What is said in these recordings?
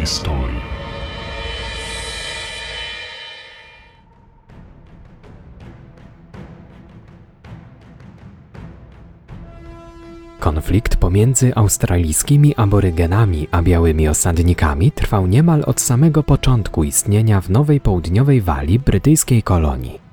historii. Konflikt pomiędzy australijskimi aborygenami a białymi osadnikami trwał niemal od samego początku istnienia w Nowej Południowej Walii brytyjskiej kolonii.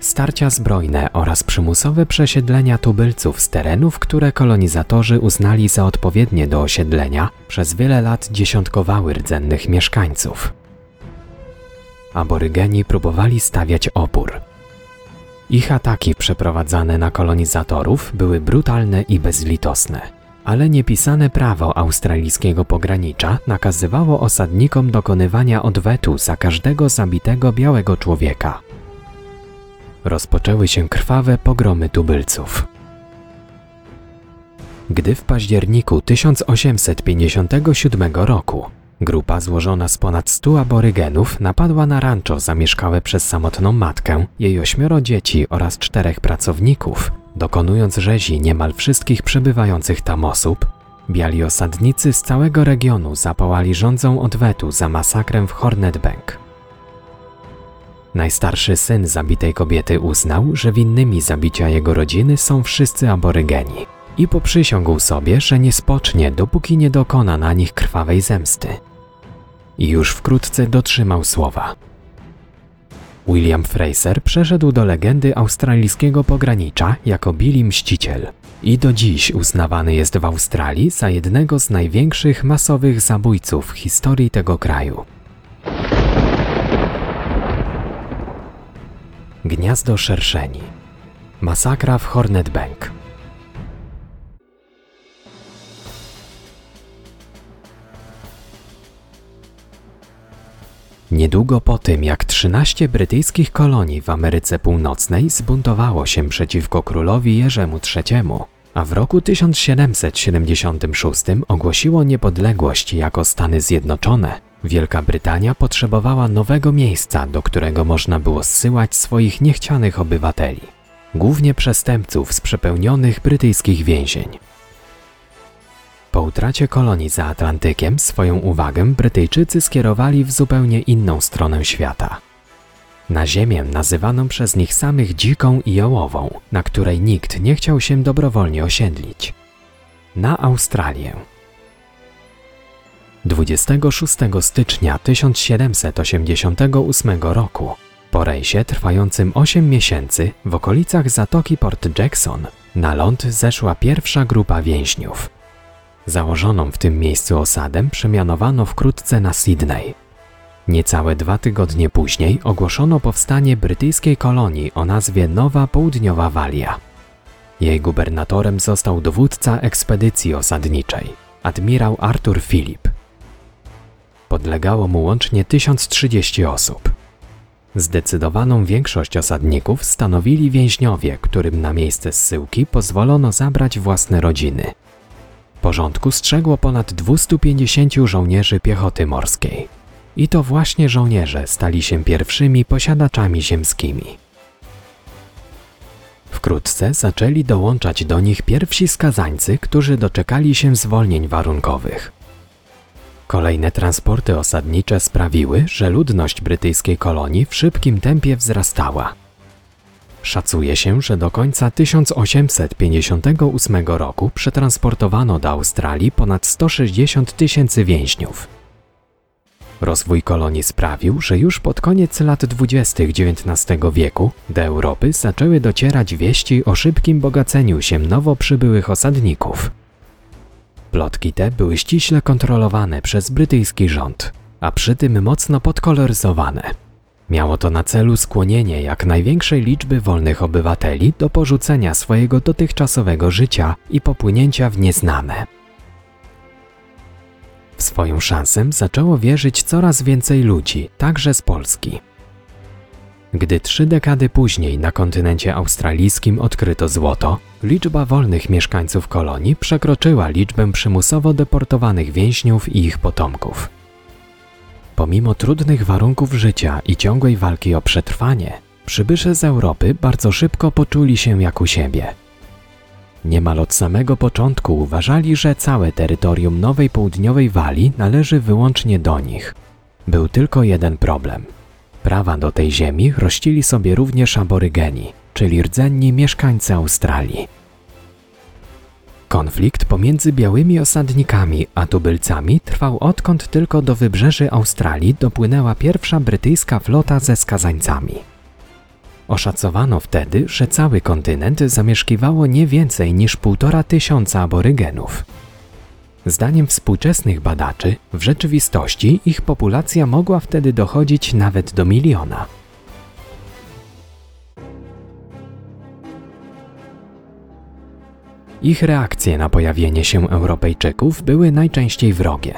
Starcia zbrojne oraz przymusowe przesiedlenia tubylców z terenów, które kolonizatorzy uznali za odpowiednie do osiedlenia, przez wiele lat dziesiątkowały rdzennych mieszkańców. Aborygeni próbowali stawiać opór. Ich ataki przeprowadzane na kolonizatorów były brutalne i bezlitosne, ale niepisane prawo australijskiego pogranicza nakazywało osadnikom dokonywania odwetu za każdego zabitego białego człowieka. Rozpoczęły się krwawe pogromy tubylców. Gdy w październiku 1857 roku grupa złożona z ponad 100 aborygenów napadła na rancho zamieszkałe przez samotną matkę, jej ośmioro dzieci oraz czterech pracowników, dokonując rzezi niemal wszystkich przebywających tam osób, biali osadnicy z całego regionu zapałali rządzą odwetu za masakrę w Hornet Bank. Najstarszy syn zabitej kobiety uznał, że winnymi zabicia jego rodziny są wszyscy aborygeni i poprzysiągł sobie, że nie spocznie, dopóki nie dokona na nich krwawej zemsty. I już wkrótce dotrzymał słowa. William Fraser przeszedł do legendy australijskiego pogranicza jako Billy Mściciel i do dziś uznawany jest w Australii za jednego z największych masowych zabójców w historii tego kraju. Gniazdo szerszeni. Masakra w Hornet Bank. Niedługo po tym, jak 13 brytyjskich kolonii w Ameryce Północnej zbuntowało się przeciwko królowi Jerzemu III, a w roku 1776 ogłosiło niepodległość jako Stany Zjednoczone, Wielka Brytania potrzebowała nowego miejsca, do którego można było zsyłać swoich niechcianych obywateli, głównie przestępców z przepełnionych brytyjskich więzień. Po utracie kolonii za Atlantykiem swoją uwagę Brytyjczycy skierowali w zupełnie inną stronę świata. Na ziemię nazywaną przez nich samych dziką i jołową, na której nikt nie chciał się dobrowolnie osiedlić. Na Australię. 26 stycznia 1788 roku, po rejsie trwającym 8 miesięcy w okolicach Zatoki Port Jackson, na ląd zeszła pierwsza grupa więźniów. Założoną w tym miejscu osadę przemianowano wkrótce na Sydney. Niecałe dwa tygodnie później ogłoszono powstanie brytyjskiej kolonii o nazwie Nowa Południowa Walia. Jej gubernatorem został dowódca ekspedycji osadniczej, admirał Arthur Philip. Podlegało mu łącznie 1030 osób. Zdecydowaną większość osadników stanowili więźniowie, którym na miejsce zsyłki pozwolono zabrać własne rodziny. Porządku strzegło ponad 250 żołnierzy piechoty morskiej. I to właśnie żołnierze stali się pierwszymi posiadaczami ziemskimi. Wkrótce zaczęli dołączać do nich pierwsi skazańcy, którzy doczekali się zwolnień warunkowych. Kolejne transporty osadnicze sprawiły, że ludność brytyjskiej kolonii w szybkim tempie wzrastała. Szacuje się, że do końca 1858 roku przetransportowano do Australii ponad 160 tysięcy więźniów. Rozwój kolonii sprawił, że już pod koniec lat 20. XIX wieku do Europy zaczęły docierać wieści o szybkim bogaceniu się nowo przybyłych osadników. Plotki te były ściśle kontrolowane przez brytyjski rząd, a przy tym mocno podkoloryzowane. Miało to na celu skłonienie jak największej liczby wolnych obywateli do porzucenia swojego dotychczasowego życia i popłynięcia w nieznane. W swoją szansę zaczęło wierzyć coraz więcej ludzi, także z Polski. Gdy trzy dekady później na kontynencie australijskim odkryto złoto, liczba wolnych mieszkańców kolonii przekroczyła liczbę przymusowo deportowanych więźniów i ich potomków. Pomimo trudnych warunków życia i ciągłej walki o przetrwanie, przybysze z Europy bardzo szybko poczuli się jak u siebie. Niemal od samego początku uważali, że całe terytorium Nowej Południowej Walii należy wyłącznie do nich. Był tylko jeden problem. Prawa do tej ziemi rościli sobie również aborygeni, czyli rdzenni mieszkańcy Australii. Konflikt pomiędzy białymi osadnikami a tubylcami trwał odkąd tylko do wybrzeży Australii dopłynęła pierwsza brytyjska flota ze skazańcami. Oszacowano wtedy, że cały kontynent zamieszkiwało nie więcej niż półtora tysiąca aborygenów. Zdaniem współczesnych badaczy, w rzeczywistości ich populacja mogła wtedy dochodzić nawet do miliona. Ich reakcje na pojawienie się Europejczyków były najczęściej wrogie.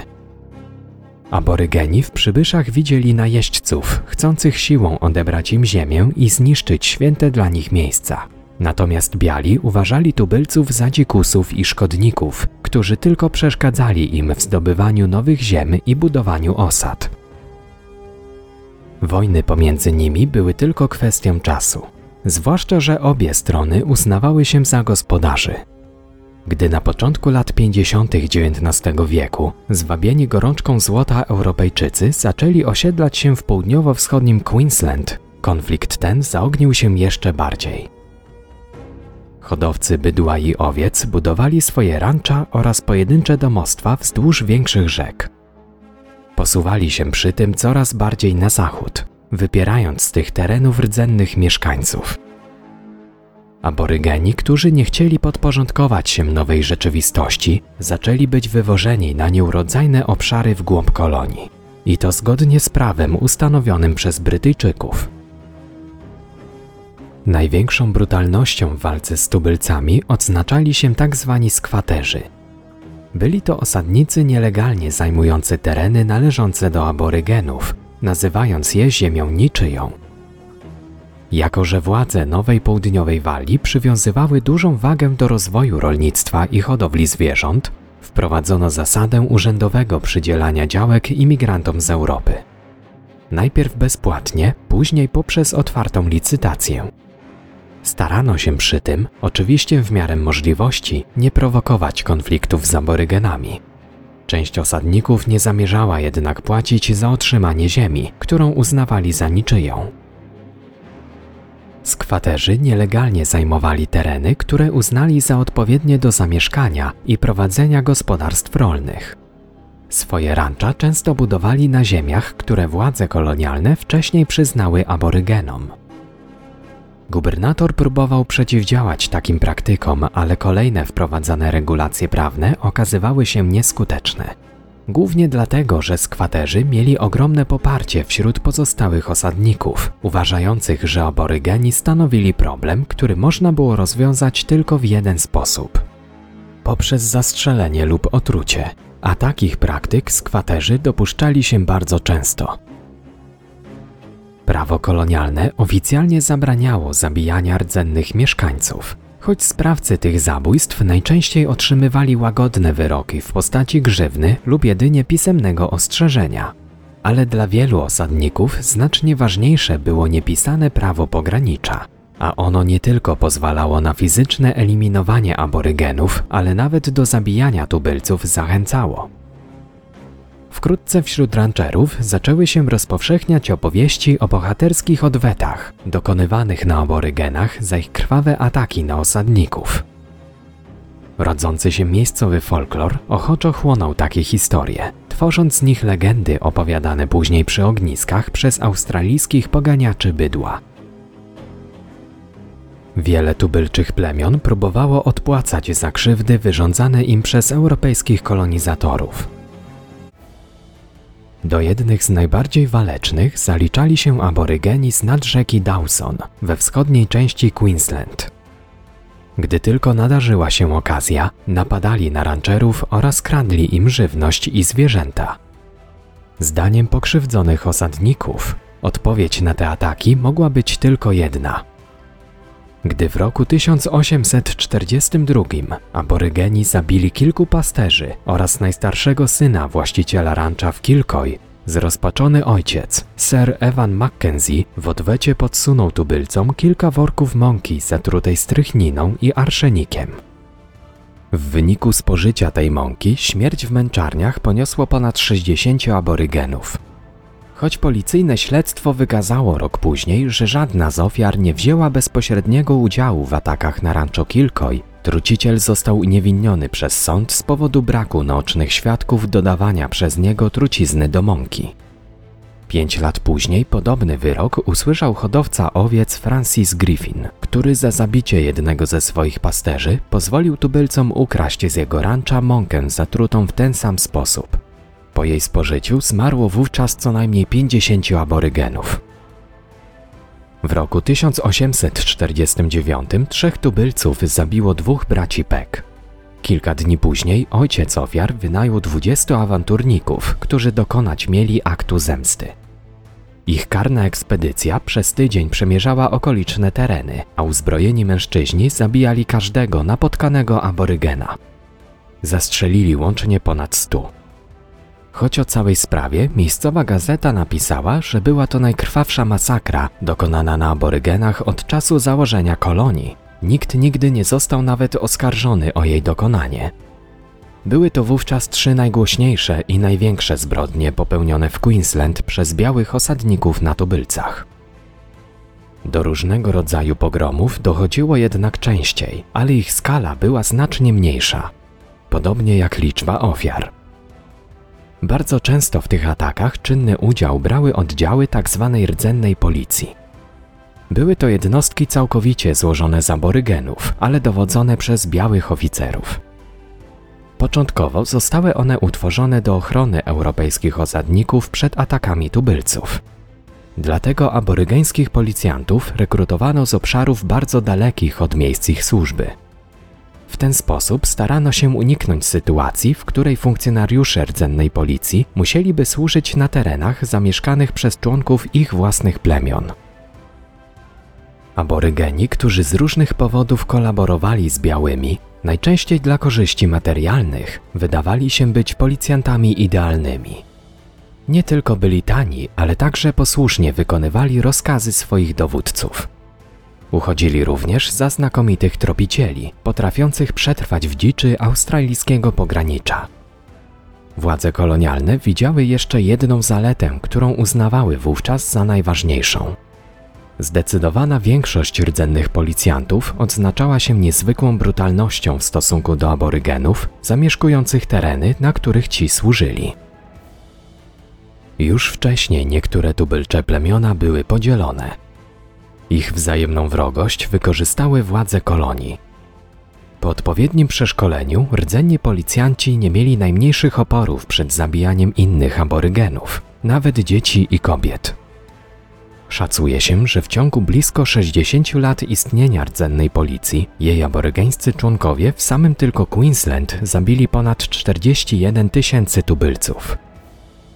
Aborygeni w przybyszach widzieli najeźdźców, chcących siłą odebrać im ziemię i zniszczyć święte dla nich miejsca. Natomiast biali uważali tubylców za dzikusów i szkodników, którzy tylko przeszkadzali im w zdobywaniu nowych ziem i budowaniu osad. Wojny pomiędzy nimi były tylko kwestią czasu, zwłaszcza że obie strony uznawały się za gospodarzy. Gdy na początku lat 50. XIX wieku zwabieni gorączką złota Europejczycy zaczęli osiedlać się w południowo-wschodnim Queensland, konflikt ten zaognił się jeszcze bardziej. Hodowcy bydła i owiec budowali swoje rancza oraz pojedyncze domostwa wzdłuż większych rzek. Posuwali się przy tym coraz bardziej na zachód, wypierając z tych terenów rdzennych mieszkańców. Aborygeni, którzy nie chcieli podporządkować się nowej rzeczywistości, zaczęli być wywożeni na nieurodzajne obszary w głąb kolonii. I to zgodnie z prawem ustanowionym przez Brytyjczyków. Największą brutalnością w walce z tubylcami odznaczali się tak zwani skwaterzy. Byli to osadnicy nielegalnie zajmujący tereny należące do aborygenów, nazywając je ziemią niczyją. Jako, że władze Nowej Południowej Walii przywiązywały dużą wagę do rozwoju rolnictwa i hodowli zwierząt, wprowadzono zasadę urzędowego przydzielania działek imigrantom z Europy. Najpierw bezpłatnie, później poprzez otwartą licytację. Starano się przy tym, oczywiście w miarę możliwości, nie prowokować konfliktów z aborygenami. Część osadników nie zamierzała jednak płacić za otrzymanie ziemi, którą uznawali za niczyją. Skwaterzy nielegalnie zajmowali tereny, które uznali za odpowiednie do zamieszkania i prowadzenia gospodarstw rolnych. Swoje rancza często budowali na ziemiach, które władze kolonialne wcześniej przyznały aborygenom. Gubernator próbował przeciwdziałać takim praktykom, ale kolejne wprowadzane regulacje prawne okazywały się nieskuteczne. Głównie dlatego, że skwaterzy mieli ogromne poparcie wśród pozostałych osadników, uważających, że aborygeni stanowili problem, który można było rozwiązać tylko w jeden sposób poprzez zastrzelenie lub otrucie, a takich praktyk skwaterzy dopuszczali się bardzo często. Prawo kolonialne oficjalnie zabraniało zabijania rdzennych mieszkańców, choć sprawcy tych zabójstw najczęściej otrzymywali łagodne wyroki w postaci grzywny lub jedynie pisemnego ostrzeżenia. Ale dla wielu osadników znacznie ważniejsze było niepisane prawo pogranicza, a ono nie tylko pozwalało na fizyczne eliminowanie aborygenów, ale nawet do zabijania tubylców zachęcało. Wkrótce wśród rancherów zaczęły się rozpowszechniać opowieści o bohaterskich odwetach dokonywanych na aborygenach za ich krwawe ataki na osadników. Rodzący się miejscowy folklor ochoczo chłonął takie historie, tworząc z nich legendy opowiadane później przy ogniskach przez australijskich poganiaczy bydła. Wiele tubylczych plemion próbowało odpłacać za krzywdy wyrządzane im przez europejskich kolonizatorów. Do jednych z najbardziej walecznych zaliczali się aborygeni z nadrzeki Dawson we wschodniej części Queensland. Gdy tylko nadarzyła się okazja, napadali na rancherów oraz kradli im żywność i zwierzęta. Zdaniem pokrzywdzonych osadników, odpowiedź na te ataki mogła być tylko jedna – gdy w roku 1842 aborygeni zabili kilku pasterzy oraz najstarszego syna właściciela rancha w Kilcoy, zrozpaczony ojciec, Sir Evan Mackenzie, w odwecie podsunął tubylcom kilka worków mąki zatrutej strychniną i arszenikiem. W wyniku spożycia tej mąki śmierć w męczarniach poniosło ponad 60 aborygenów. Choć policyjne śledztwo wykazało rok później, że żadna z ofiar nie wzięła bezpośredniego udziału w atakach na Rancho Kilcoy, truciciel został uniewinniony przez sąd z powodu braku naocznych świadków dodawania przez niego trucizny do mąki. Pięć lat później podobny wyrok usłyszał hodowca owiec Francis Griffin, który za zabicie jednego ze swoich pasterzy pozwolił tubylcom ukraść z jego rancza mąkę zatrutą w ten sam sposób. Po jej spożyciu zmarło wówczas co najmniej 50 aborygenów. W roku 1849 trzech tubylców zabiło dwóch braci Peck. Kilka dni później ojciec ofiar wynajął 20 awanturników, którzy dokonać mieli aktu zemsty. Ich karna ekspedycja przez tydzień przemierzała okoliczne tereny, a uzbrojeni mężczyźni zabijali każdego napotkanego aborygena. Zastrzelili łącznie ponad stu. Choć o całej sprawie miejscowa gazeta napisała, że była to najkrwawsza masakra dokonana na aborygenach od czasu założenia kolonii, nikt nigdy nie został nawet oskarżony o jej dokonanie. Były to wówczas trzy najgłośniejsze i największe zbrodnie popełnione w Queensland przez białych osadników na tubylcach. Do różnego rodzaju pogromów dochodziło jednak częściej, ale ich skala była znacznie mniejsza, podobnie jak liczba ofiar. Bardzo często w tych atakach czynny udział brały oddziały tzw. Tak rdzennej policji. Były to jednostki całkowicie złożone z aborygenów, ale dowodzone przez białych oficerów. Początkowo zostały one utworzone do ochrony europejskich osadników przed atakami tubylców. Dlatego aborygeńskich policjantów rekrutowano z obszarów bardzo dalekich od miejsc ich służby. W ten sposób starano się uniknąć sytuacji, w której funkcjonariusze rdzennej policji musieliby służyć na terenach zamieszkanych przez członków ich własnych plemion. Aborygeni, którzy z różnych powodów kolaborowali z białymi, najczęściej dla korzyści materialnych, wydawali się być policjantami idealnymi. Nie tylko byli tani, ale także posłusznie wykonywali rozkazy swoich dowódców. Uchodzili również za znakomitych tropicieli, potrafiących przetrwać w dziczy australijskiego pogranicza. Władze kolonialne widziały jeszcze jedną zaletę, którą uznawały wówczas za najważniejszą. Zdecydowana większość rdzennych policjantów odznaczała się niezwykłą brutalnością w stosunku do aborygenów zamieszkujących tereny, na których ci służyli. Już wcześniej niektóre tubylcze plemiona były podzielone. Ich wzajemną wrogość wykorzystały władze kolonii. Po odpowiednim przeszkoleniu rdzenni policjanci nie mieli najmniejszych oporów przed zabijaniem innych aborygenów, nawet dzieci i kobiet. Szacuje się, że w ciągu blisko 60 lat istnienia rdzennej policji jej aborygeńscy członkowie w samym tylko Queensland zabili ponad 41 tysięcy tubylców.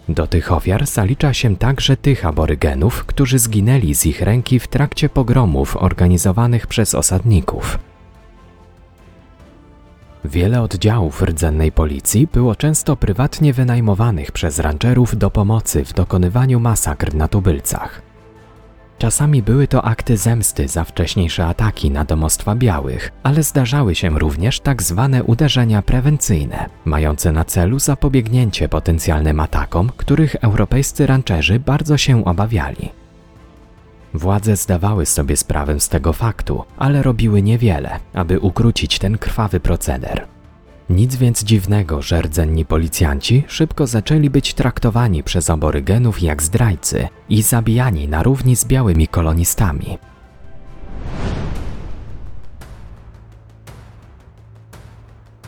Do tych ofiar zalicza się także tych aborygenów, którzy zginęli z ich ręki w trakcie pogromów organizowanych przez osadników. Wiele oddziałów rdzennej policji było często prywatnie wynajmowanych przez rancherów do pomocy w dokonywaniu masakr na tubylcach. Czasami były to akty zemsty za wcześniejsze ataki na domostwa białych, ale zdarzały się również tak zwane uderzenia prewencyjne, mające na celu zapobiegnięcie potencjalnym atakom, których europejscy rancherzy bardzo się obawiali. Władze zdawały sobie sprawę z tego faktu, ale robiły niewiele, aby ukrócić ten krwawy proceder. Nic więc dziwnego, że rdzenni policjanci szybko zaczęli być traktowani przez aborygenów jak zdrajcy i zabijani na równi z białymi kolonistami.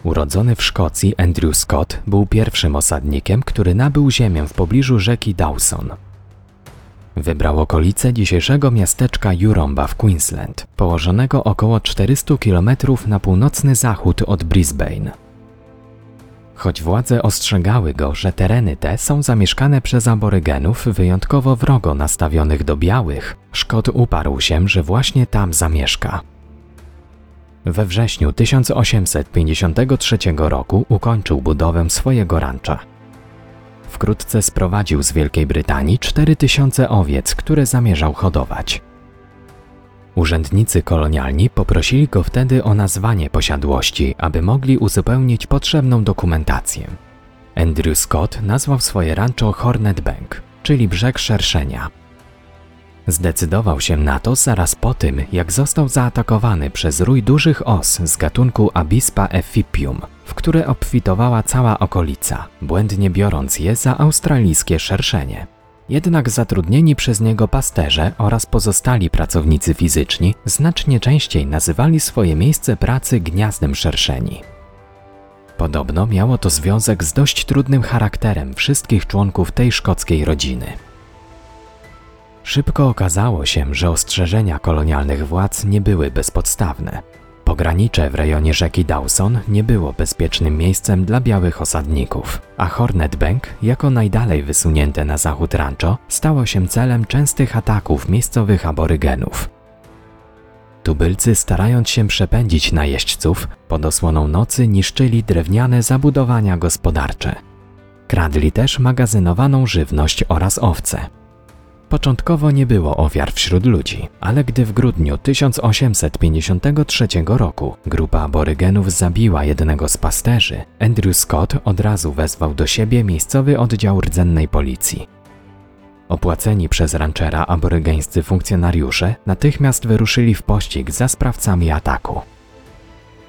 Urodzony w Szkocji Andrew Scott był pierwszym osadnikiem, który nabył ziemię w pobliżu rzeki Dawson. Wybrał okolice dzisiejszego miasteczka Juromba w Queensland, położonego około 400 km na północny zachód od Brisbane. Choć władze ostrzegały go, że tereny te są zamieszkane przez aborygenów wyjątkowo wrogo nastawionych do białych, Szkot uparł się, że właśnie tam zamieszka. We wrześniu 1853 roku ukończył budowę swojego rancza. Wkrótce sprowadził z Wielkiej Brytanii 4000 owiec, które zamierzał hodować. Urzędnicy kolonialni poprosili go wtedy o nazwanie posiadłości, aby mogli uzupełnić potrzebną dokumentację. Andrew Scott nazwał swoje rancho Hornet Bank, czyli brzeg szerszenia. Zdecydował się na to zaraz po tym, jak został zaatakowany przez rój dużych os z gatunku Abispa effipium, w które obfitowała cała okolica, błędnie biorąc je za australijskie szerszenie. Jednak zatrudnieni przez niego pasterze oraz pozostali pracownicy fizyczni znacznie częściej nazywali swoje miejsce pracy gniazdem szerszeni. Podobno miało to związek z dość trudnym charakterem wszystkich członków tej szkockiej rodziny. Szybko okazało się, że ostrzeżenia kolonialnych władz nie były bezpodstawne. Pogranicze w rejonie rzeki Dawson nie było bezpiecznym miejscem dla białych osadników, a Hornet Bank, jako najdalej wysunięte na zachód rancho, stało się celem częstych ataków miejscowych aborygenów. Tubylcy, starając się przepędzić najeźdźców, pod osłoną nocy niszczyli drewniane zabudowania gospodarcze. Kradli też magazynowaną żywność oraz owce. Początkowo nie było ofiar wśród ludzi, ale gdy w grudniu 1853 roku grupa aborygenów zabiła jednego z pasterzy, Andrew Scott od razu wezwał do siebie miejscowy oddział rdzennej policji. Opłaceni przez ranchera aborygeńscy funkcjonariusze natychmiast wyruszyli w pościg za sprawcami ataku.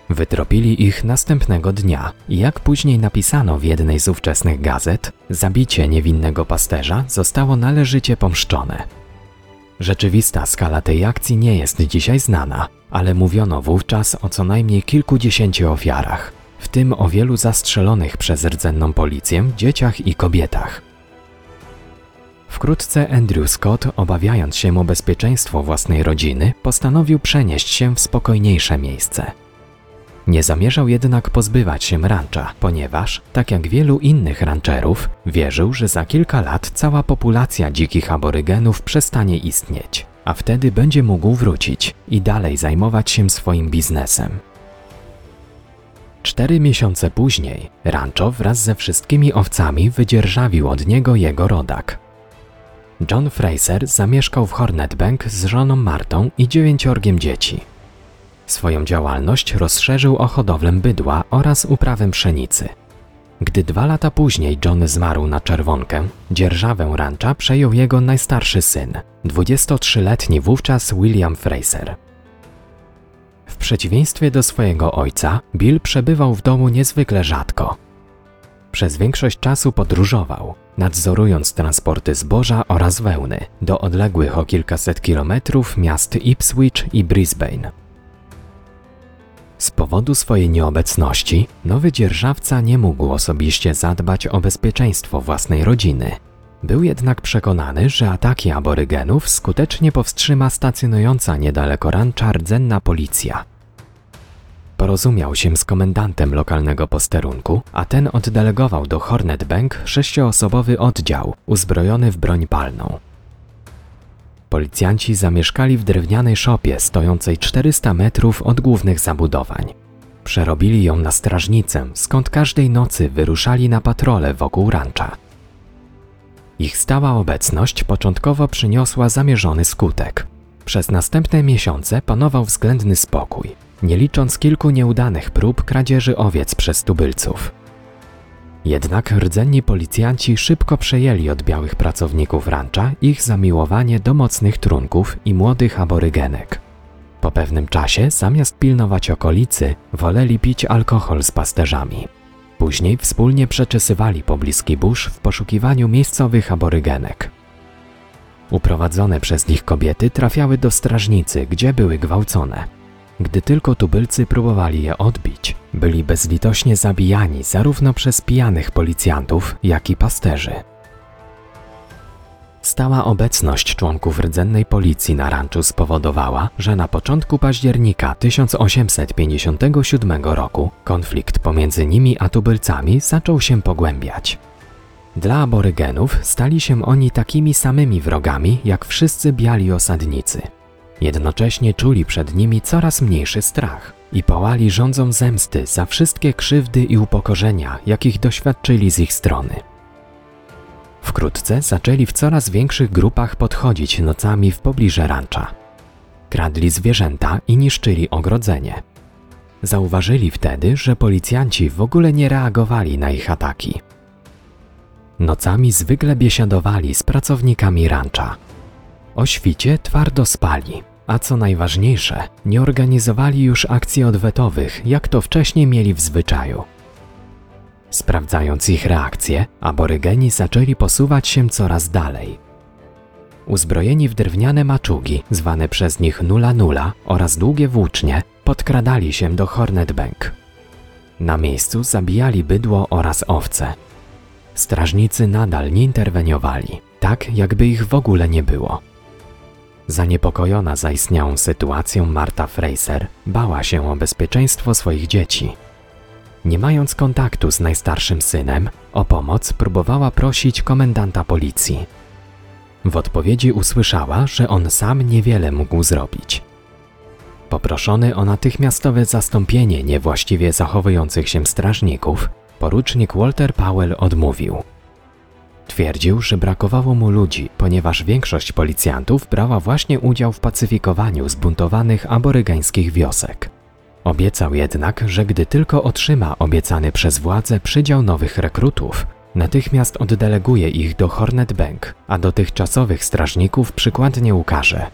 Wytropili ich następnego dnia jak później napisano w jednej z ówczesnych gazet, zabicie niewinnego pasterza zostało należycie pomszczone. Rzeczywista skala tej akcji nie jest dzisiaj znana, ale mówiono wówczas o co najmniej kilkudziesięciu ofiarach, w tym o wielu zastrzelonych przez rdzenną policję dzieciach i kobietach. Wkrótce Andrew Scott, obawiając się o bezpieczeństwo własnej rodziny, postanowił przenieść się w spokojniejsze miejsce. Nie zamierzał jednak pozbywać się rancha, ponieważ, tak jak wielu innych rancherów, wierzył, że za kilka lat cała populacja dzikich aborygenów przestanie istnieć, a wtedy będzie mógł wrócić i dalej zajmować się swoim biznesem. Cztery miesiące później rancho wraz ze wszystkimi owcami wydzierżawił od niego jego rodak. John Fraser zamieszkał w Hornet Bank z żoną Martą i dziewięciorgiem dzieci. Swoją działalność rozszerzył o hodowlę bydła oraz uprawę pszenicy. Gdy dwa lata później John zmarł na czerwonkę, dzierżawę rancha przejął jego najstarszy syn, 23-letni wówczas William Fraser. W przeciwieństwie do swojego ojca, Bill przebywał w domu niezwykle rzadko. Przez większość czasu podróżował, nadzorując transporty zboża oraz wełny do odległych o kilkaset kilometrów miast Ipswich i Brisbane. Z powodu swojej nieobecności, nowy dzierżawca nie mógł osobiście zadbać o bezpieczeństwo własnej rodziny. Był jednak przekonany, że ataki aborygenów skutecznie powstrzyma stacjonująca niedaleko rancha rdzenna policja. Porozumiał się z komendantem lokalnego posterunku, a ten oddelegował do Hornet Bank sześcioosobowy oddział uzbrojony w broń palną. Policjanci zamieszkali w drewnianej szopie stojącej 400 metrów od głównych zabudowań. Przerobili ją na strażnicę, skąd każdej nocy wyruszali na patrole wokół rancha. Ich stała obecność początkowo przyniosła zamierzony skutek. Przez następne miesiące panował względny spokój, nie licząc kilku nieudanych prób kradzieży owiec przez tubylców. Jednak rdzenni policjanci szybko przejęli od białych pracowników rancha ich zamiłowanie do mocnych trunków i młodych aborygenek. Po pewnym czasie, zamiast pilnować okolicy, woleli pić alkohol z pasterzami. Później wspólnie przeczesywali pobliski burz w poszukiwaniu miejscowych aborygenek. Uprowadzone przez nich kobiety trafiały do strażnicy, gdzie były gwałcone. Gdy tylko tubylcy próbowali je odbić, byli bezlitośnie zabijani zarówno przez pijanych policjantów, jak i pasterzy. Stała obecność członków rdzennej policji na ranczu spowodowała, że na początku października 1857 roku konflikt pomiędzy nimi a tubylcami zaczął się pogłębiać. Dla aborygenów stali się oni takimi samymi wrogami jak wszyscy biali osadnicy – Jednocześnie czuli przed nimi coraz mniejszy strach i pałali rządzą zemsty za wszystkie krzywdy i upokorzenia, jakich doświadczyli z ich strony. Wkrótce zaczęli w coraz większych grupach podchodzić nocami w pobliże rancha. kradli zwierzęta i niszczyli ogrodzenie. Zauważyli wtedy, że policjanci w ogóle nie reagowali na ich ataki. Nocami zwykle biesiadowali z pracownikami rancha. O świcie twardo spali, a co najważniejsze, nie organizowali już akcji odwetowych, jak to wcześniej mieli w zwyczaju. Sprawdzając ich reakcje, aborygeni zaczęli posuwać się coraz dalej. Uzbrojeni w drewniane maczugi, zwane przez nich nula nula oraz długie włócznie, podkradali się do Hornet Bank. Na miejscu zabijali bydło oraz owce. Strażnicy nadal nie interweniowali, tak jakby ich w ogóle nie było. Zaniepokojona zaistniałą sytuacją Marta Fraser bała się o bezpieczeństwo swoich dzieci. Nie mając kontaktu z najstarszym synem, o pomoc próbowała prosić komendanta policji. W odpowiedzi usłyszała, że on sam niewiele mógł zrobić. Poproszony o natychmiastowe zastąpienie niewłaściwie zachowujących się strażników, porucznik Walter Powell odmówił. Twierdził, że brakowało mu ludzi, ponieważ większość policjantów brała właśnie udział w pacyfikowaniu zbuntowanych aborygańskich wiosek. Obiecał jednak, że gdy tylko otrzyma obiecany przez władze przydział nowych rekrutów, natychmiast oddeleguje ich do Hornet Bank, a dotychczasowych strażników przykładnie ukaże.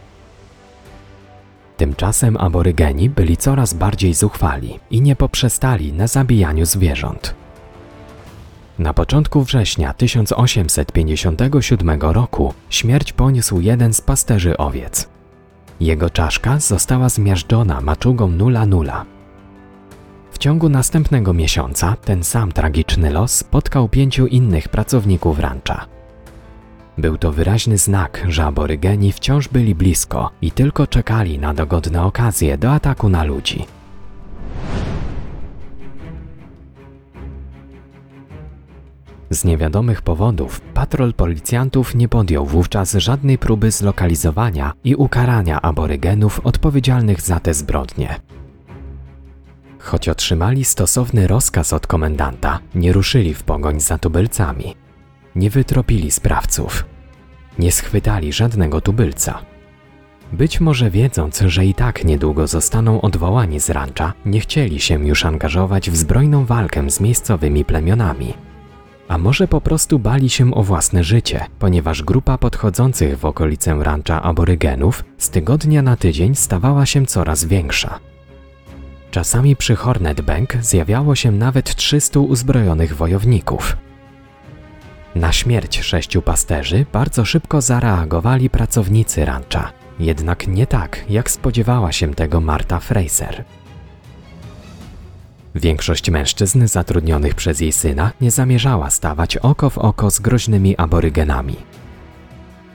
Tymczasem aborygeni byli coraz bardziej zuchwali i nie poprzestali na zabijaniu zwierząt. Na początku września 1857 roku śmierć poniósł jeden z pasterzy owiec. Jego czaszka została zmiażdżona maczugą nula nula. W ciągu następnego miesiąca ten sam tragiczny los spotkał pięciu innych pracowników rancha. Był to wyraźny znak, że aborygeni wciąż byli blisko i tylko czekali na dogodne okazje do ataku na ludzi. Z niewiadomych powodów patrol policjantów nie podjął wówczas żadnej próby zlokalizowania i ukarania aborygenów odpowiedzialnych za te zbrodnie. Choć otrzymali stosowny rozkaz od komendanta, nie ruszyli w pogoń za tubylcami. Nie wytropili sprawców. Nie schwytali żadnego tubylca. Być może wiedząc, że i tak niedługo zostaną odwołani z rancza, nie chcieli się już angażować w zbrojną walkę z miejscowymi plemionami. A może po prostu bali się o własne życie, ponieważ grupa podchodzących w okolicę rancza aborygenów z tygodnia na tydzień stawała się coraz większa. Czasami przy Hornet Bank zjawiało się nawet 300 uzbrojonych wojowników. Na śmierć sześciu pasterzy bardzo szybko zareagowali pracownicy rancha, jednak nie tak, jak spodziewała się tego Marta Fraser. Większość mężczyzn zatrudnionych przez jej syna nie zamierzała stawać oko w oko z groźnymi aborygenami.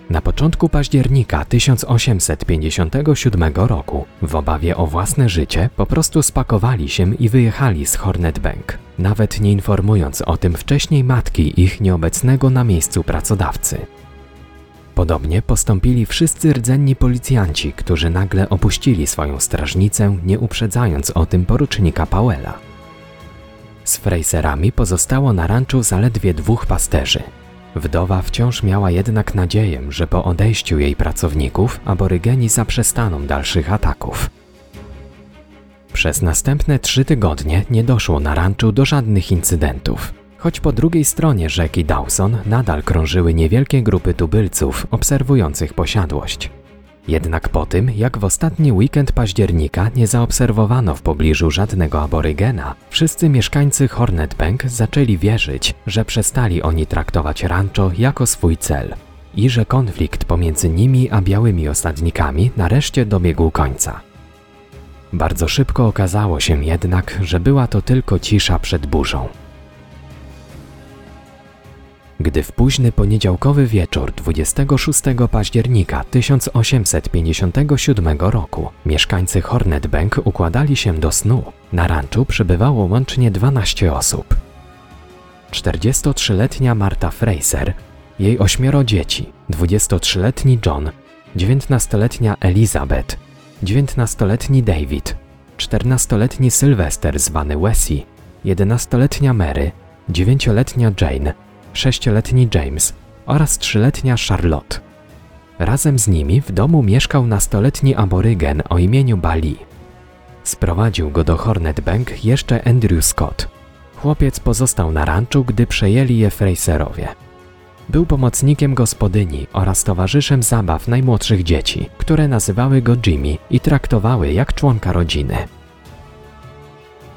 Na początku października 1857 roku, w obawie o własne życie, po prostu spakowali się i wyjechali z Hornet Bank, nawet nie informując o tym wcześniej matki ich nieobecnego na miejscu pracodawcy. Podobnie postąpili wszyscy rdzenni policjanci, którzy nagle opuścili swoją strażnicę, nie uprzedzając o tym porucznika Powella. Z Fraserami pozostało na ranczu zaledwie dwóch pasterzy. Wdowa wciąż miała jednak nadzieję, że po odejściu jej pracowników aborygeni zaprzestaną dalszych ataków. Przez następne trzy tygodnie nie doszło na ranczu do żadnych incydentów, choć po drugiej stronie rzeki Dawson nadal krążyły niewielkie grupy tubylców obserwujących posiadłość. Jednak po tym, jak w ostatni weekend października nie zaobserwowano w pobliżu żadnego aborygena, wszyscy mieszkańcy Hornet Bank zaczęli wierzyć, że przestali oni traktować rancho jako swój cel i że konflikt pomiędzy nimi a białymi osadnikami nareszcie dobiegł końca. Bardzo szybko okazało się jednak, że była to tylko cisza przed burzą. Gdy w późny poniedziałkowy wieczór 26 października 1857 roku mieszkańcy Hornet Bank układali się do snu, na ranczu przebywało łącznie 12 osób. 43-letnia Marta Fraser, jej ośmioro dzieci, 23-letni John, 19-letnia Elizabeth, 19-letni David, 14-letni Sylwester zwany Wessie, 11-letnia Mary, 9-letnia Jane, sześcioletni James oraz trzyletnia Charlotte. Razem z nimi w domu mieszkał nastoletni aborygen o imieniu Bali. Sprowadził go do Hornet Bank jeszcze Andrew Scott. Chłopiec pozostał na ranczu, gdy przejęli je Fraserowie. Był pomocnikiem gospodyni oraz towarzyszem zabaw najmłodszych dzieci, które nazywały go Jimmy i traktowały jak członka rodziny.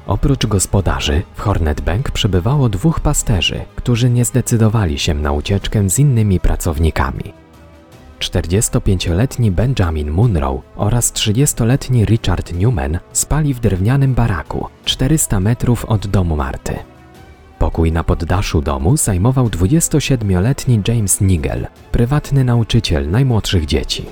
Oprócz gospodarzy, w Hornet Bank przebywało dwóch pasterzy, którzy nie zdecydowali się na ucieczkę z innymi pracownikami. 45-letni Benjamin Munro oraz 30-letni Richard Newman spali w drewnianym baraku 400 metrów od domu Marty. Pokój na poddaszu domu zajmował 27-letni James Nigel, prywatny nauczyciel najmłodszych dzieci.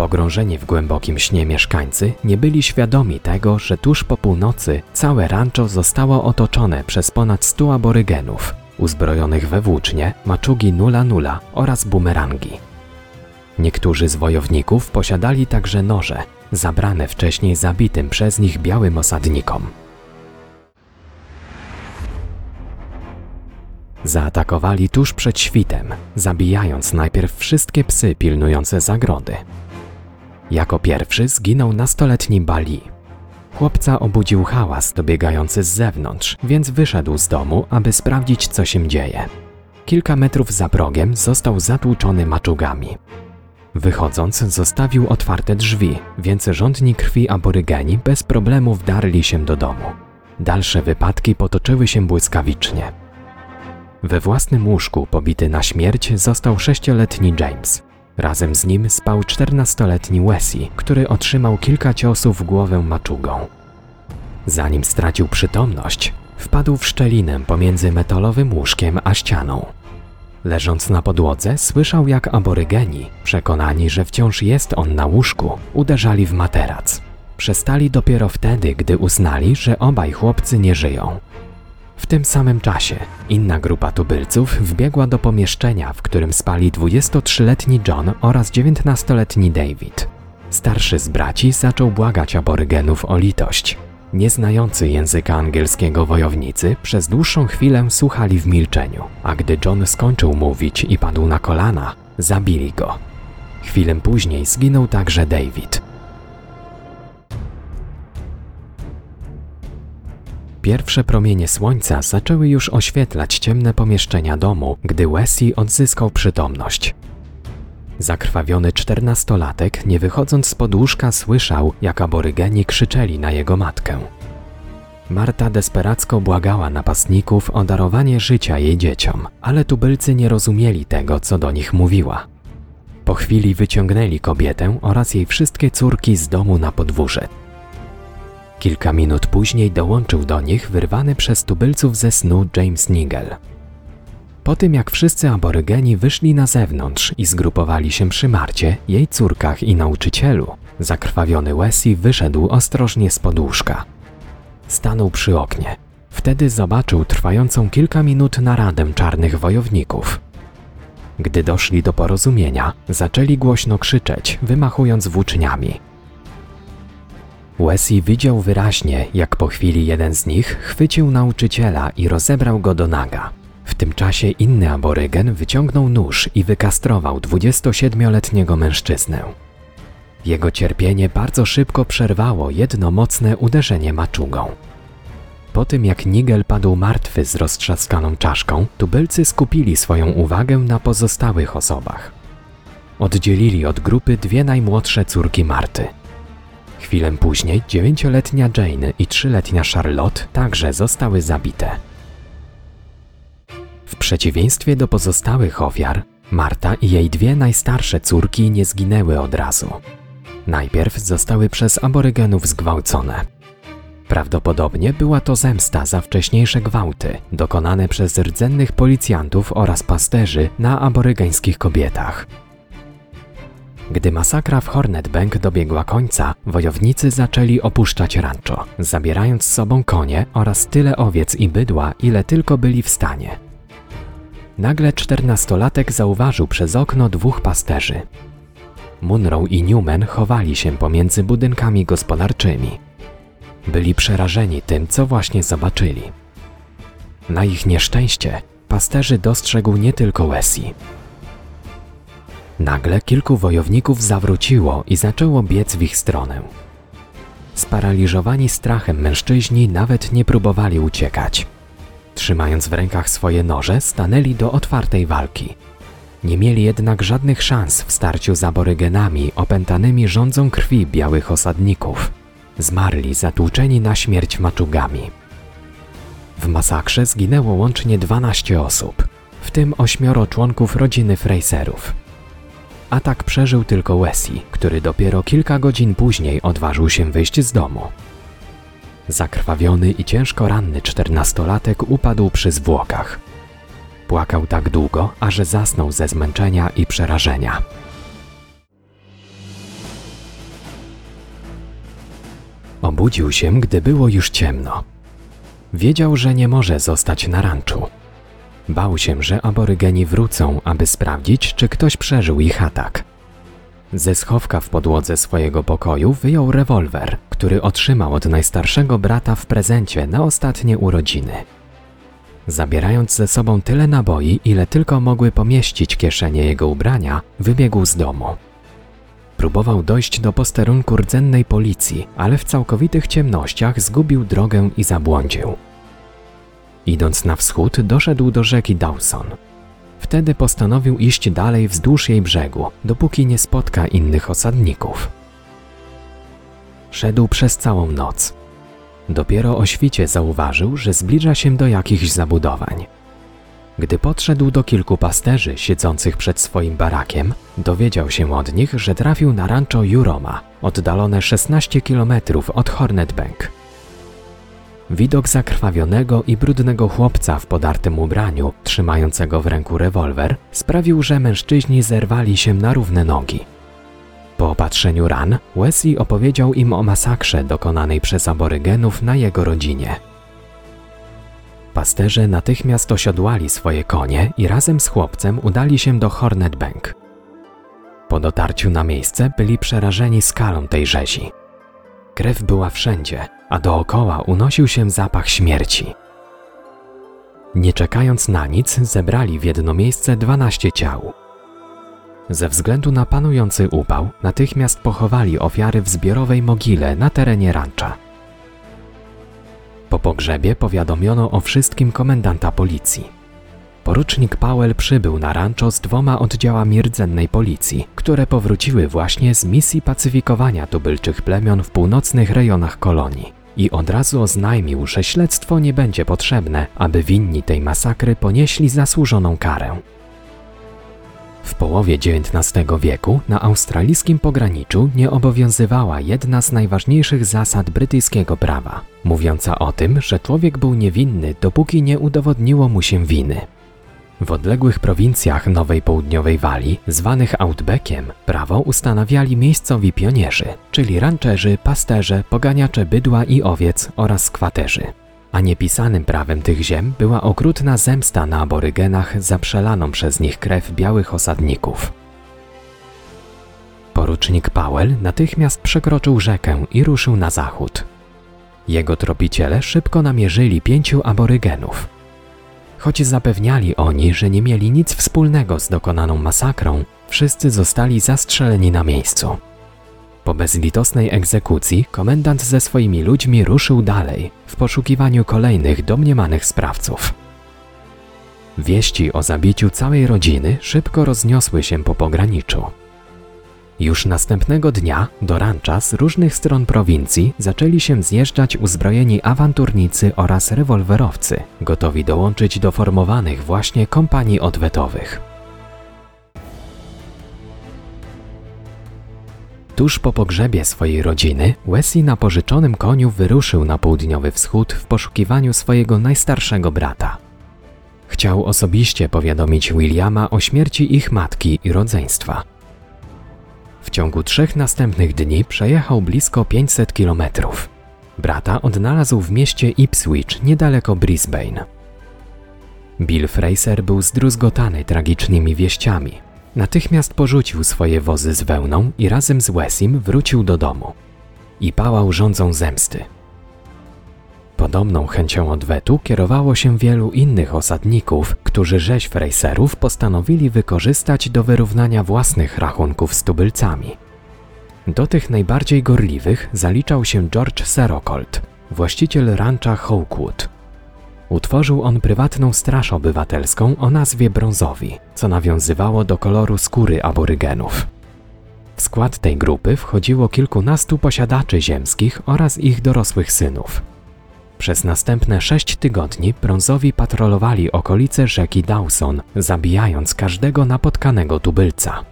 Pogrążeni w głębokim śnie mieszkańcy nie byli świadomi tego, że tuż po północy całe rancho zostało otoczone przez ponad 100 aborygenów, uzbrojonych we włócznie, maczugi nula nula oraz bumerangi. Niektórzy z wojowników posiadali także noże, zabrane wcześniej zabitym przez nich białym osadnikom. Zaatakowali tuż przed świtem, zabijając najpierw wszystkie psy pilnujące zagrody. Jako pierwszy zginął nastoletni Bali. Chłopca obudził hałas dobiegający z zewnątrz, więc wyszedł z domu, aby sprawdzić, co się dzieje. Kilka metrów za progiem został zatłuczony maczugami. Wychodząc, zostawił otwarte drzwi, więc rządni krwi aborygeni bez problemu wdarli się do domu. Dalsze wypadki potoczyły się błyskawicznie. We własnym łóżku, pobity na śmierć, został sześcioletni James. Razem z nim spał 14-letni Wesley, który otrzymał kilka ciosów w głowę maczugą. Zanim stracił przytomność, wpadł w szczelinę pomiędzy metalowym łóżkiem a ścianą. Leżąc na podłodze, słyszał jak aborygeni, przekonani, że wciąż jest on na łóżku, uderzali w materac. Przestali dopiero wtedy, gdy uznali, że obaj chłopcy nie żyją. W tym samym czasie inna grupa tubylców wbiegła do pomieszczenia, w którym spali 23-letni John oraz 19-letni David. Starszy z braci zaczął błagać aborygenów o litość. Nieznający języka angielskiego wojownicy przez dłuższą chwilę słuchali w milczeniu, a gdy John skończył mówić i padł na kolana, zabili go. Chwilę później zginął także David. Pierwsze promienie słońca zaczęły już oświetlać ciemne pomieszczenia domu, gdy Wesley odzyskał przytomność. Zakrwawiony czternastolatek, nie wychodząc z podłóżka, słyszał, jak aborygeni krzyczeli na jego matkę. Marta desperacko błagała napastników o darowanie życia jej dzieciom, ale tubylcy nie rozumieli tego, co do nich mówiła. Po chwili wyciągnęli kobietę oraz jej wszystkie córki z domu na podwórze. Kilka minut później dołączył do nich wyrwany przez tubylców ze snu James Nigel. Po tym jak wszyscy aborygeni wyszli na zewnątrz i zgrupowali się przy Marcie, jej córkach i nauczycielu, zakrwawiony Wesley wyszedł ostrożnie z podłóżka. Stanął przy oknie. Wtedy zobaczył trwającą kilka minut naradę czarnych wojowników. Gdy doszli do porozumienia, zaczęli głośno krzyczeć, wymachując włóczniami. Wesley widział wyraźnie, jak po chwili jeden z nich chwycił nauczyciela i rozebrał go do naga. W tym czasie inny aborygen wyciągnął nóż i wykastrował 27-letniego mężczyznę. Jego cierpienie bardzo szybko przerwało jedno mocne uderzenie maczugą. Po tym jak Nigel padł martwy z roztrzaskaną czaszką, tubylcy skupili swoją uwagę na pozostałych osobach. Oddzielili od grupy dwie najmłodsze córki Marty. Chwilę później dziewięcioletnia Jane i trzyletnia Charlotte także zostały zabite. W przeciwieństwie do pozostałych ofiar, Marta i jej dwie najstarsze córki nie zginęły od razu. Najpierw zostały przez aborygenów zgwałcone. Prawdopodobnie była to zemsta za wcześniejsze gwałty dokonane przez rdzennych policjantów oraz pasterzy na aborygeńskich kobietach. Gdy masakra w Hornet Bank dobiegła końca, wojownicy zaczęli opuszczać rancho, zabierając z sobą konie oraz tyle owiec i bydła, ile tylko byli w stanie. Nagle czternastolatek zauważył przez okno dwóch pasterzy. Munro i Newman chowali się pomiędzy budynkami gospodarczymi. Byli przerażeni tym, co właśnie zobaczyli. Na ich nieszczęście pasterzy dostrzegł nie tylko Wesley. Nagle kilku wojowników zawróciło i zaczęło biec w ich stronę. Sparaliżowani strachem mężczyźni nawet nie próbowali uciekać. Trzymając w rękach swoje noże, stanęli do otwartej walki. Nie mieli jednak żadnych szans w starciu z aborygenami opętanymi rządzą krwi białych osadników. Zmarli zatłuczeni na śmierć maczugami. W masakrze zginęło łącznie 12 osób, w tym ośmioro członków rodziny Fraserów. Atak przeżył tylko Wesley, który dopiero kilka godzin później odważył się wyjść z domu. Zakrwawiony i ciężko ranny czternastolatek upadł przy zwłokach. Płakał tak długo, aż zasnął ze zmęczenia i przerażenia. Obudził się, gdy było już ciemno. Wiedział, że nie może zostać na ranczu. Bał się, że aborygeni wrócą, aby sprawdzić, czy ktoś przeżył ich atak. Ze schowka w podłodze swojego pokoju wyjął rewolwer, który otrzymał od najstarszego brata w prezencie na ostatnie urodziny. Zabierając ze sobą tyle naboi, ile tylko mogły pomieścić kieszenie jego ubrania, wybiegł z domu. Próbował dojść do posterunku rdzennej policji, ale w całkowitych ciemnościach zgubił drogę i zabłądził. Idąc na wschód, doszedł do rzeki Dawson. Wtedy postanowił iść dalej wzdłuż jej brzegu, dopóki nie spotka innych osadników. Szedł przez całą noc. Dopiero o świcie zauważył, że zbliża się do jakichś zabudowań. Gdy podszedł do kilku pasterzy siedzących przed swoim barakiem, dowiedział się od nich, że trafił na rancho Juroma, oddalone 16 km od Hornet Bank. Widok zakrwawionego i brudnego chłopca w podartym ubraniu, trzymającego w ręku rewolwer, sprawił, że mężczyźni zerwali się na równe nogi. Po opatrzeniu ran, Wesley opowiedział im o masakrze dokonanej przez aborygenów na jego rodzinie. Pasterze natychmiast osiodłali swoje konie i razem z chłopcem udali się do Hornet Bank. Po dotarciu na miejsce byli przerażeni skalą tej rzezi. Krew była wszędzie, a dookoła unosił się zapach śmierci. Nie czekając na nic, zebrali w jedno miejsce 12 ciał. Ze względu na panujący upał, natychmiast pochowali ofiary w zbiorowej mogile na terenie rancza. Po pogrzebie powiadomiono o wszystkim komendanta policji. Porucznik Powell przybył na rancho z dwoma oddziałami rdzennej policji, które powróciły właśnie z misji pacyfikowania tubylczych plemion w północnych rejonach kolonii i od razu oznajmił, że śledztwo nie będzie potrzebne, aby winni tej masakry ponieśli zasłużoną karę. W połowie XIX wieku na australijskim pograniczu nie obowiązywała jedna z najważniejszych zasad brytyjskiego prawa, mówiąca o tym, że człowiek był niewinny, dopóki nie udowodniło mu się winy. W odległych prowincjach Nowej Południowej Walii, zwanych Outbackiem, prawo ustanawiali miejscowi pionierzy, czyli rancherzy, pasterze, poganiacze bydła i owiec oraz skwaterzy. A niepisanym prawem tych ziem była okrutna zemsta na aborygenach za przelaną przez nich krew białych osadników. Porucznik Powell natychmiast przekroczył rzekę i ruszył na zachód. Jego tropiciele szybko namierzyli pięciu aborygenów. Choć zapewniali oni, że nie mieli nic wspólnego z dokonaną masakrą, wszyscy zostali zastrzeleni na miejscu. Po bezlitosnej egzekucji komendant ze swoimi ludźmi ruszył dalej w poszukiwaniu kolejnych domniemanych sprawców. Wieści o zabiciu całej rodziny szybko rozniosły się po pograniczu. Już następnego dnia do rancza z różnych stron prowincji zaczęli się zjeżdżać uzbrojeni awanturnicy oraz rewolwerowcy, gotowi dołączyć do formowanych właśnie kompanii odwetowych. Tuż po pogrzebie swojej rodziny, Wesley na pożyczonym koniu wyruszył na południowy wschód w poszukiwaniu swojego najstarszego brata. Chciał osobiście powiadomić Williama o śmierci ich matki i rodzeństwa. W ciągu trzech następnych dni przejechał blisko 500 kilometrów. Brata odnalazł w mieście Ipswich niedaleko Brisbane. Bill Fraser był zdruzgotany tragicznymi wieściami. Natychmiast porzucił swoje wozy z wełną i razem z Wesim wrócił do domu. I pałał rządzą zemsty. Podobną chęcią odwetu kierowało się wielu innych osadników, którzy rzeź Fraserów postanowili wykorzystać do wyrównania własnych rachunków z tubylcami. Do tych najbardziej gorliwych zaliczał się George Serocolt, właściciel rancha Hawkwood. Utworzył on prywatną straż obywatelską o nazwie Brązowi, co nawiązywało do koloru skóry aborygenów. W skład tej grupy wchodziło kilkunastu posiadaczy ziemskich oraz ich dorosłych synów. Przez następne sześć tygodni brązowi patrolowali okolice rzeki Dawson, zabijając każdego napotkanego tubylca.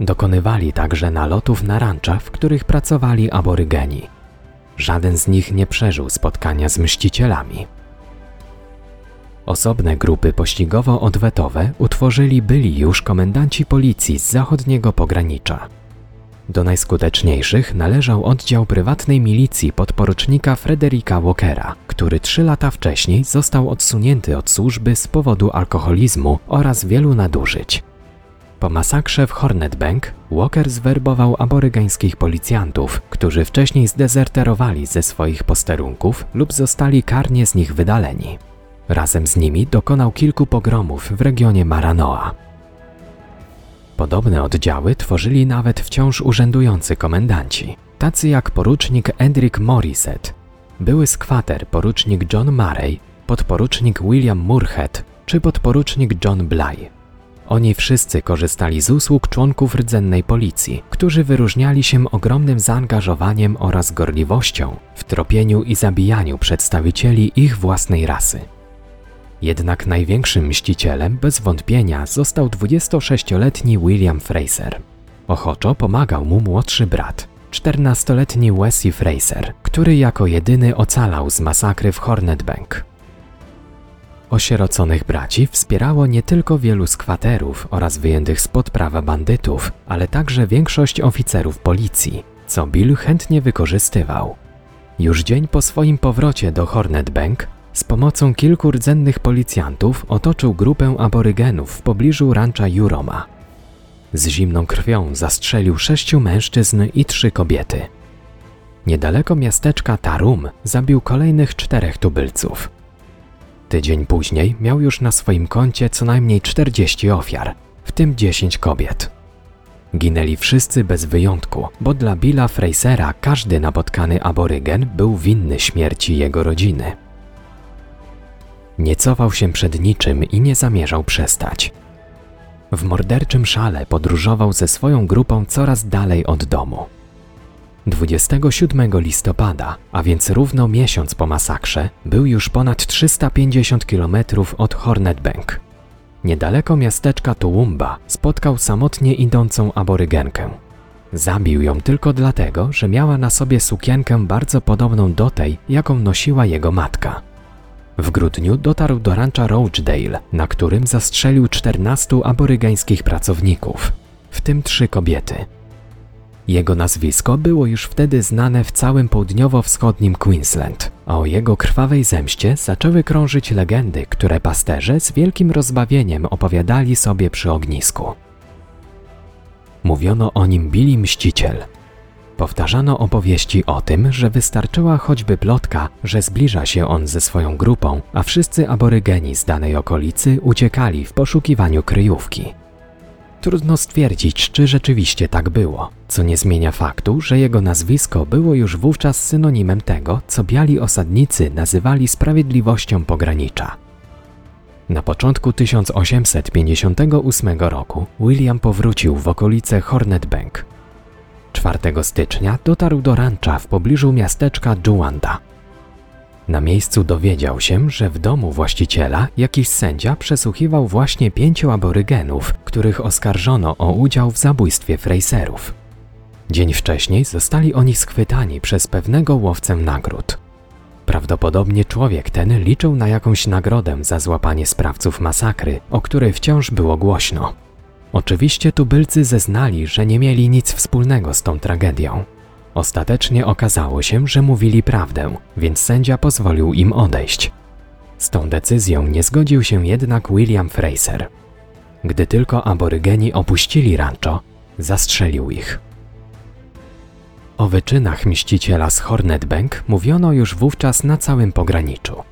Dokonywali także nalotów na rancza, w których pracowali aborygeni. Żaden z nich nie przeżył spotkania z mścicielami. Osobne grupy pościgowo-odwetowe utworzyli byli już komendanci policji z zachodniego pogranicza. Do najskuteczniejszych należał oddział prywatnej milicji podporucznika Frederika Walkera, który trzy lata wcześniej został odsunięty od służby z powodu alkoholizmu oraz wielu nadużyć. Po masakrze w Hornet Bank Walker zwerbował aborygańskich policjantów, którzy wcześniej zdezerterowali ze swoich posterunków lub zostali karnie z nich wydaleni. Razem z nimi dokonał kilku pogromów w regionie Maranoa. Podobne oddziały tworzyli nawet wciąż urzędujący komendanci, tacy jak porucznik Edric Morissette, były skwater porucznik John Murray, podporucznik William Moorhead czy podporucznik John Bly. Oni wszyscy korzystali z usług członków rdzennej policji, którzy wyróżniali się ogromnym zaangażowaniem oraz gorliwością w tropieniu i zabijaniu przedstawicieli ich własnej rasy. Jednak największym mścicielem bez wątpienia został 26-letni William Fraser. Ochoczo pomagał mu młodszy brat, 14-letni Wesley Fraser, który jako jedyny ocalał z masakry w Hornet Bank. Osieroconych braci wspierało nie tylko wielu skwaterów oraz wyjętych spod prawa bandytów, ale także większość oficerów policji, co Bill chętnie wykorzystywał. Już dzień po swoim powrocie do Hornet Bank z pomocą kilku rdzennych policjantów otoczył grupę aborygenów w pobliżu rancha Juroma. Z zimną krwią zastrzelił sześciu mężczyzn i trzy kobiety. Niedaleko miasteczka Tarum zabił kolejnych czterech tubylców. Tydzień później miał już na swoim koncie co najmniej 40 ofiar, w tym 10 kobiet. Ginęli wszyscy bez wyjątku, bo dla Billa Frasera każdy napotkany aborygen był winny śmierci jego rodziny. Nie cofał się przed niczym i nie zamierzał przestać. W morderczym szale podróżował ze swoją grupą coraz dalej od domu. 27 listopada, a więc równo miesiąc po masakrze, był już ponad 350 km od Hornet Bank. Niedaleko miasteczka Toowoomba spotkał samotnie idącą aborygenkę. Zabił ją tylko dlatego, że miała na sobie sukienkę bardzo podobną do tej, jaką nosiła jego matka. W grudniu dotarł do rancha Rochdale, na którym zastrzelił 14 aborygańskich pracowników, w tym trzy kobiety. Jego nazwisko było już wtedy znane w całym południowo-wschodnim Queensland, a o jego krwawej zemście zaczęły krążyć legendy, które pasterze z wielkim rozbawieniem opowiadali sobie przy ognisku. Mówiono o nim Billy Mściciel – Powtarzano opowieści o tym, że wystarczyła choćby plotka, że zbliża się on ze swoją grupą, a wszyscy aborygeni z danej okolicy uciekali w poszukiwaniu kryjówki. Trudno stwierdzić, czy rzeczywiście tak było, co nie zmienia faktu, że jego nazwisko było już wówczas synonimem tego, co biali osadnicy nazywali sprawiedliwością pogranicza. Na początku 1858 roku William powrócił w okolice Hornet Bank, 4 stycznia dotarł do rancha w pobliżu miasteczka Juanda. Na miejscu dowiedział się, że w domu właściciela jakiś sędzia przesłuchiwał właśnie pięciu aborygenów, których oskarżono o udział w zabójstwie Fraserów. Dzień wcześniej zostali oni schwytani przez pewnego łowcę nagród. Prawdopodobnie człowiek ten liczył na jakąś nagrodę za złapanie sprawców masakry, o której wciąż było głośno. Oczywiście tubylcy zeznali, że nie mieli nic wspólnego z tą tragedią. Ostatecznie okazało się, że mówili prawdę, więc sędzia pozwolił im odejść. Z tą decyzją nie zgodził się jednak William Fraser. Gdy tylko aborygeni opuścili rancho, zastrzelił ich. O wyczynach mściciela z Hornet Bank mówiono już wówczas na całym pograniczu.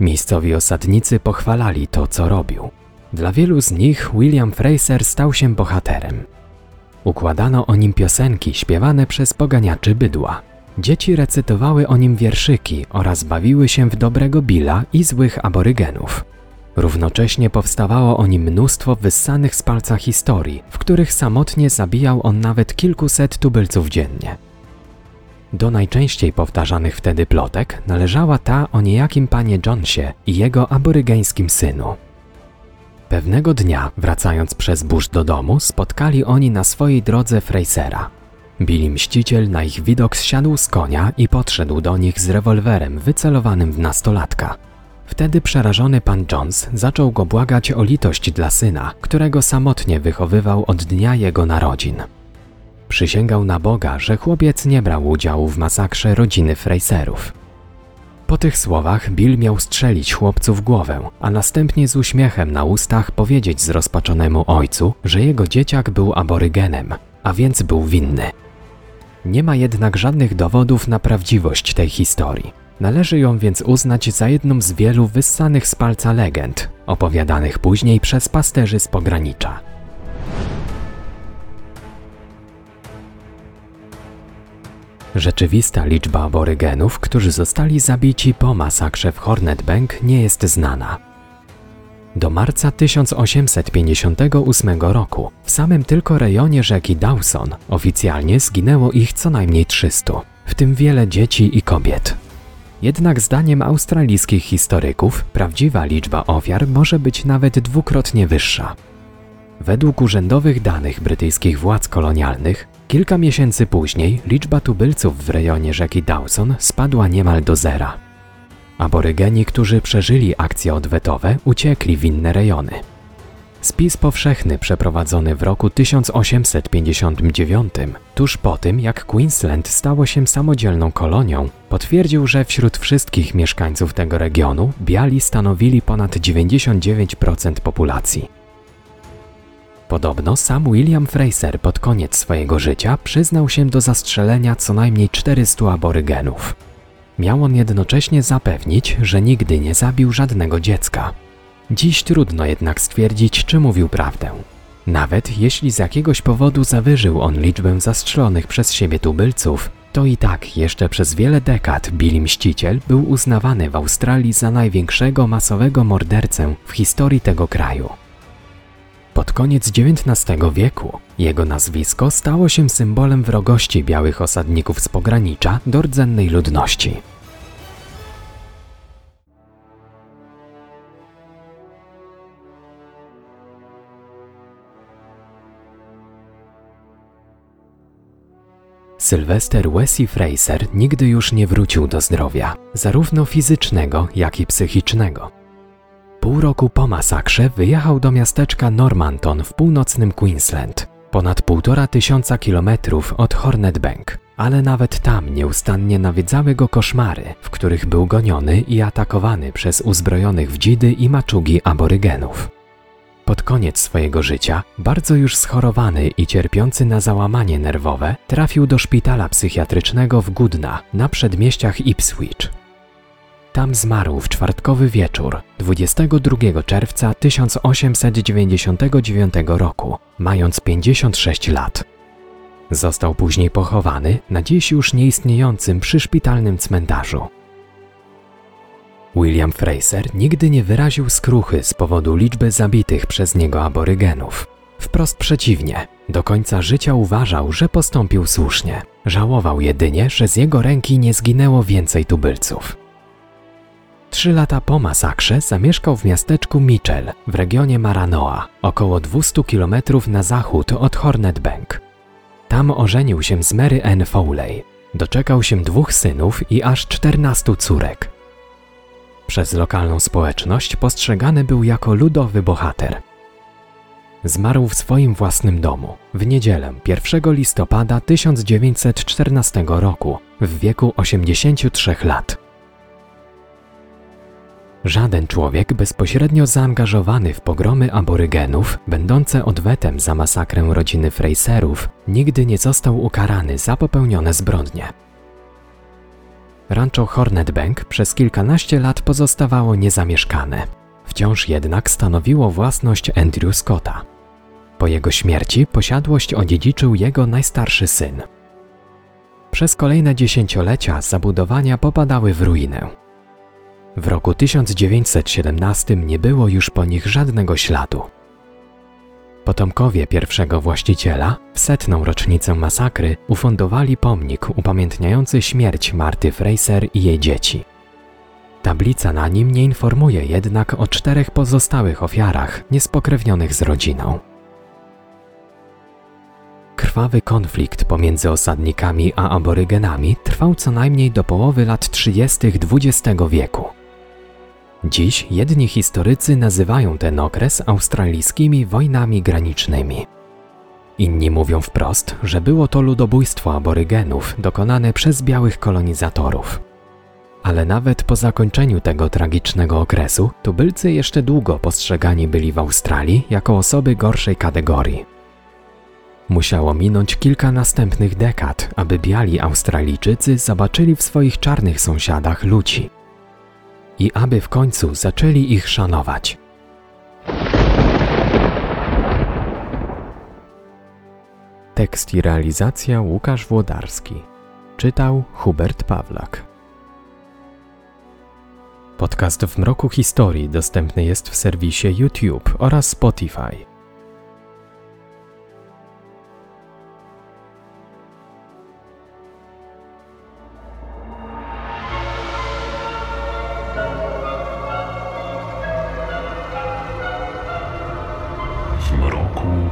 Miejscowi osadnicy pochwalali to, co robił. Dla wielu z nich William Fraser stał się bohaterem. Układano o nim piosenki śpiewane przez poganiaczy bydła. Dzieci recytowały o nim wierszyki oraz bawiły się w dobrego Billa i złych aborygenów. Równocześnie powstawało o nim mnóstwo wyssanych z palca historii, w których samotnie zabijał on nawet kilkuset tubylców dziennie. Do najczęściej powtarzanych wtedy plotek należała ta o niejakim panie Johnsie i jego aborygeńskim synu. Pewnego dnia, wracając przez burz do domu, spotkali oni na swojej drodze Frasera. Billy Mściciel na ich widok zsiadł z konia i podszedł do nich z rewolwerem wycelowanym w nastolatka. Wtedy przerażony pan Jones zaczął go błagać o litość dla syna, którego samotnie wychowywał od dnia jego narodzin. Przysięgał na Boga, że chłopiec nie brał udziału w masakrze rodziny Fraserów. Po tych słowach Bill miał strzelić chłopcu w głowę, a następnie z uśmiechem na ustach powiedzieć zrozpaczonemu ojcu, że jego dzieciak był aborygenem, a więc był winny. Nie ma jednak żadnych dowodów na prawdziwość tej historii. Należy ją więc uznać za jedną z wielu wyssanych z palca legend, opowiadanych później przez pasterzy z pogranicza. Rzeczywista liczba aborygenów, którzy zostali zabici po masakrze w Hornet Bank nie jest znana. Do marca 1858 roku w samym tylko rejonie rzeki Dawson oficjalnie zginęło ich co najmniej 300, w tym wiele dzieci i kobiet. Jednak zdaniem australijskich historyków prawdziwa liczba ofiar może być nawet dwukrotnie wyższa. Według urzędowych danych brytyjskich władz kolonialnych, kilka miesięcy później liczba tubylców w rejonie rzeki Dawson spadła niemal do zera. Aborygeni, którzy przeżyli akcje odwetowe, uciekli w inne rejony. Spis powszechny przeprowadzony w roku 1859, tuż po tym jak Queensland stało się samodzielną kolonią, potwierdził, że wśród wszystkich mieszkańców tego regionu biali stanowili ponad 99% populacji. Podobno sam William Fraser pod koniec swojego życia przyznał się do zastrzelenia co najmniej 400 aborygenów. Miał on jednocześnie zapewnić, że nigdy nie zabił żadnego dziecka. Dziś trudno jednak stwierdzić, czy mówił prawdę. Nawet jeśli z jakiegoś powodu zawyżył on liczbę zastrzelonych przez siebie tubylców, to i tak jeszcze przez wiele dekad Billy Mściciel był uznawany w Australii za największego masowego mordercę w historii tego kraju. Pod koniec XIX wieku jego nazwisko stało się symbolem wrogości białych osadników z pogranicza do rdzennej ludności. Sylwester Wesley Fraser nigdy już nie wrócił do zdrowia, zarówno fizycznego, jak i psychicznego. Pół roku po masakrze wyjechał do miasteczka Normanton w północnym Queensland, ponad półtora tysiąca kilometrów od Hornet Bank, ale nawet tam nieustannie nawiedzały go koszmary, w których był goniony i atakowany przez uzbrojonych w dzidy i maczugi aborygenów. Pod koniec swojego życia, bardzo już schorowany i cierpiący na załamanie nerwowe, trafił do szpitala psychiatrycznego w Gudna na przedmieściach Ipswich. Tam zmarł w czwartkowy wieczór 22 czerwca 1899 roku, mając 56 lat. Został później pochowany na dziś już nieistniejącym przyszpitalnym cmentarzu. William Fraser nigdy nie wyraził skruchy z powodu liczby zabitych przez niego aborygenów. Wprost przeciwnie, do końca życia uważał, że postąpił słusznie. Żałował jedynie, że z jego ręki nie zginęło więcej tubylców. Trzy lata po masakrze zamieszkał w miasteczku Mitchell w regionie Maranoa, około 200 km na zachód od Hornet Bank. Tam ożenił się z Mary Ann Foley. Doczekał się dwóch synów i aż 14 córek. Przez lokalną społeczność postrzegany był jako ludowy bohater. Zmarł w swoim własnym domu w niedzielę 1 listopada 1914 roku w wieku 83 lat. Żaden człowiek bezpośrednio zaangażowany w pogromy aborygenów, będące odwetem za masakrę rodziny Fraserów, nigdy nie został ukarany za popełnione zbrodnie. Rancho Hornet Bank przez kilkanaście lat pozostawało niezamieszkane. Wciąż jednak stanowiło własność Andrew Scotta. Po jego śmierci posiadłość odziedziczył jego najstarszy syn. Przez kolejne dziesięciolecia zabudowania popadały w ruinę. W roku 1917 nie było już po nich żadnego śladu. Potomkowie pierwszego właściciela w setną rocznicę masakry ufundowali pomnik upamiętniający śmierć Marty Fraser i jej dzieci. Tablica na nim nie informuje jednak o czterech pozostałych ofiarach niespokrewnionych z rodziną. Krwawy konflikt pomiędzy osadnikami a aborygenami trwał co najmniej do połowy lat 30. XX wieku. Dziś jedni historycy nazywają ten okres australijskimi wojnami granicznymi. Inni mówią wprost, że było to ludobójstwo aborygenów dokonane przez białych kolonizatorów. Ale nawet po zakończeniu tego tragicznego okresu, tubylcy jeszcze długo postrzegani byli w Australii jako osoby gorszej kategorii. Musiało minąć kilka następnych dekad, aby biali Australijczycy zobaczyli w swoich czarnych sąsiadach ludzi i aby w końcu zaczęli ich szanować. Tekst i realizacja Łukasz Włodarski. Czytał Hubert Pawlak. Podcast w mroku historii dostępny jest w serwisie YouTube oraz Spotify.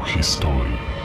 Historii.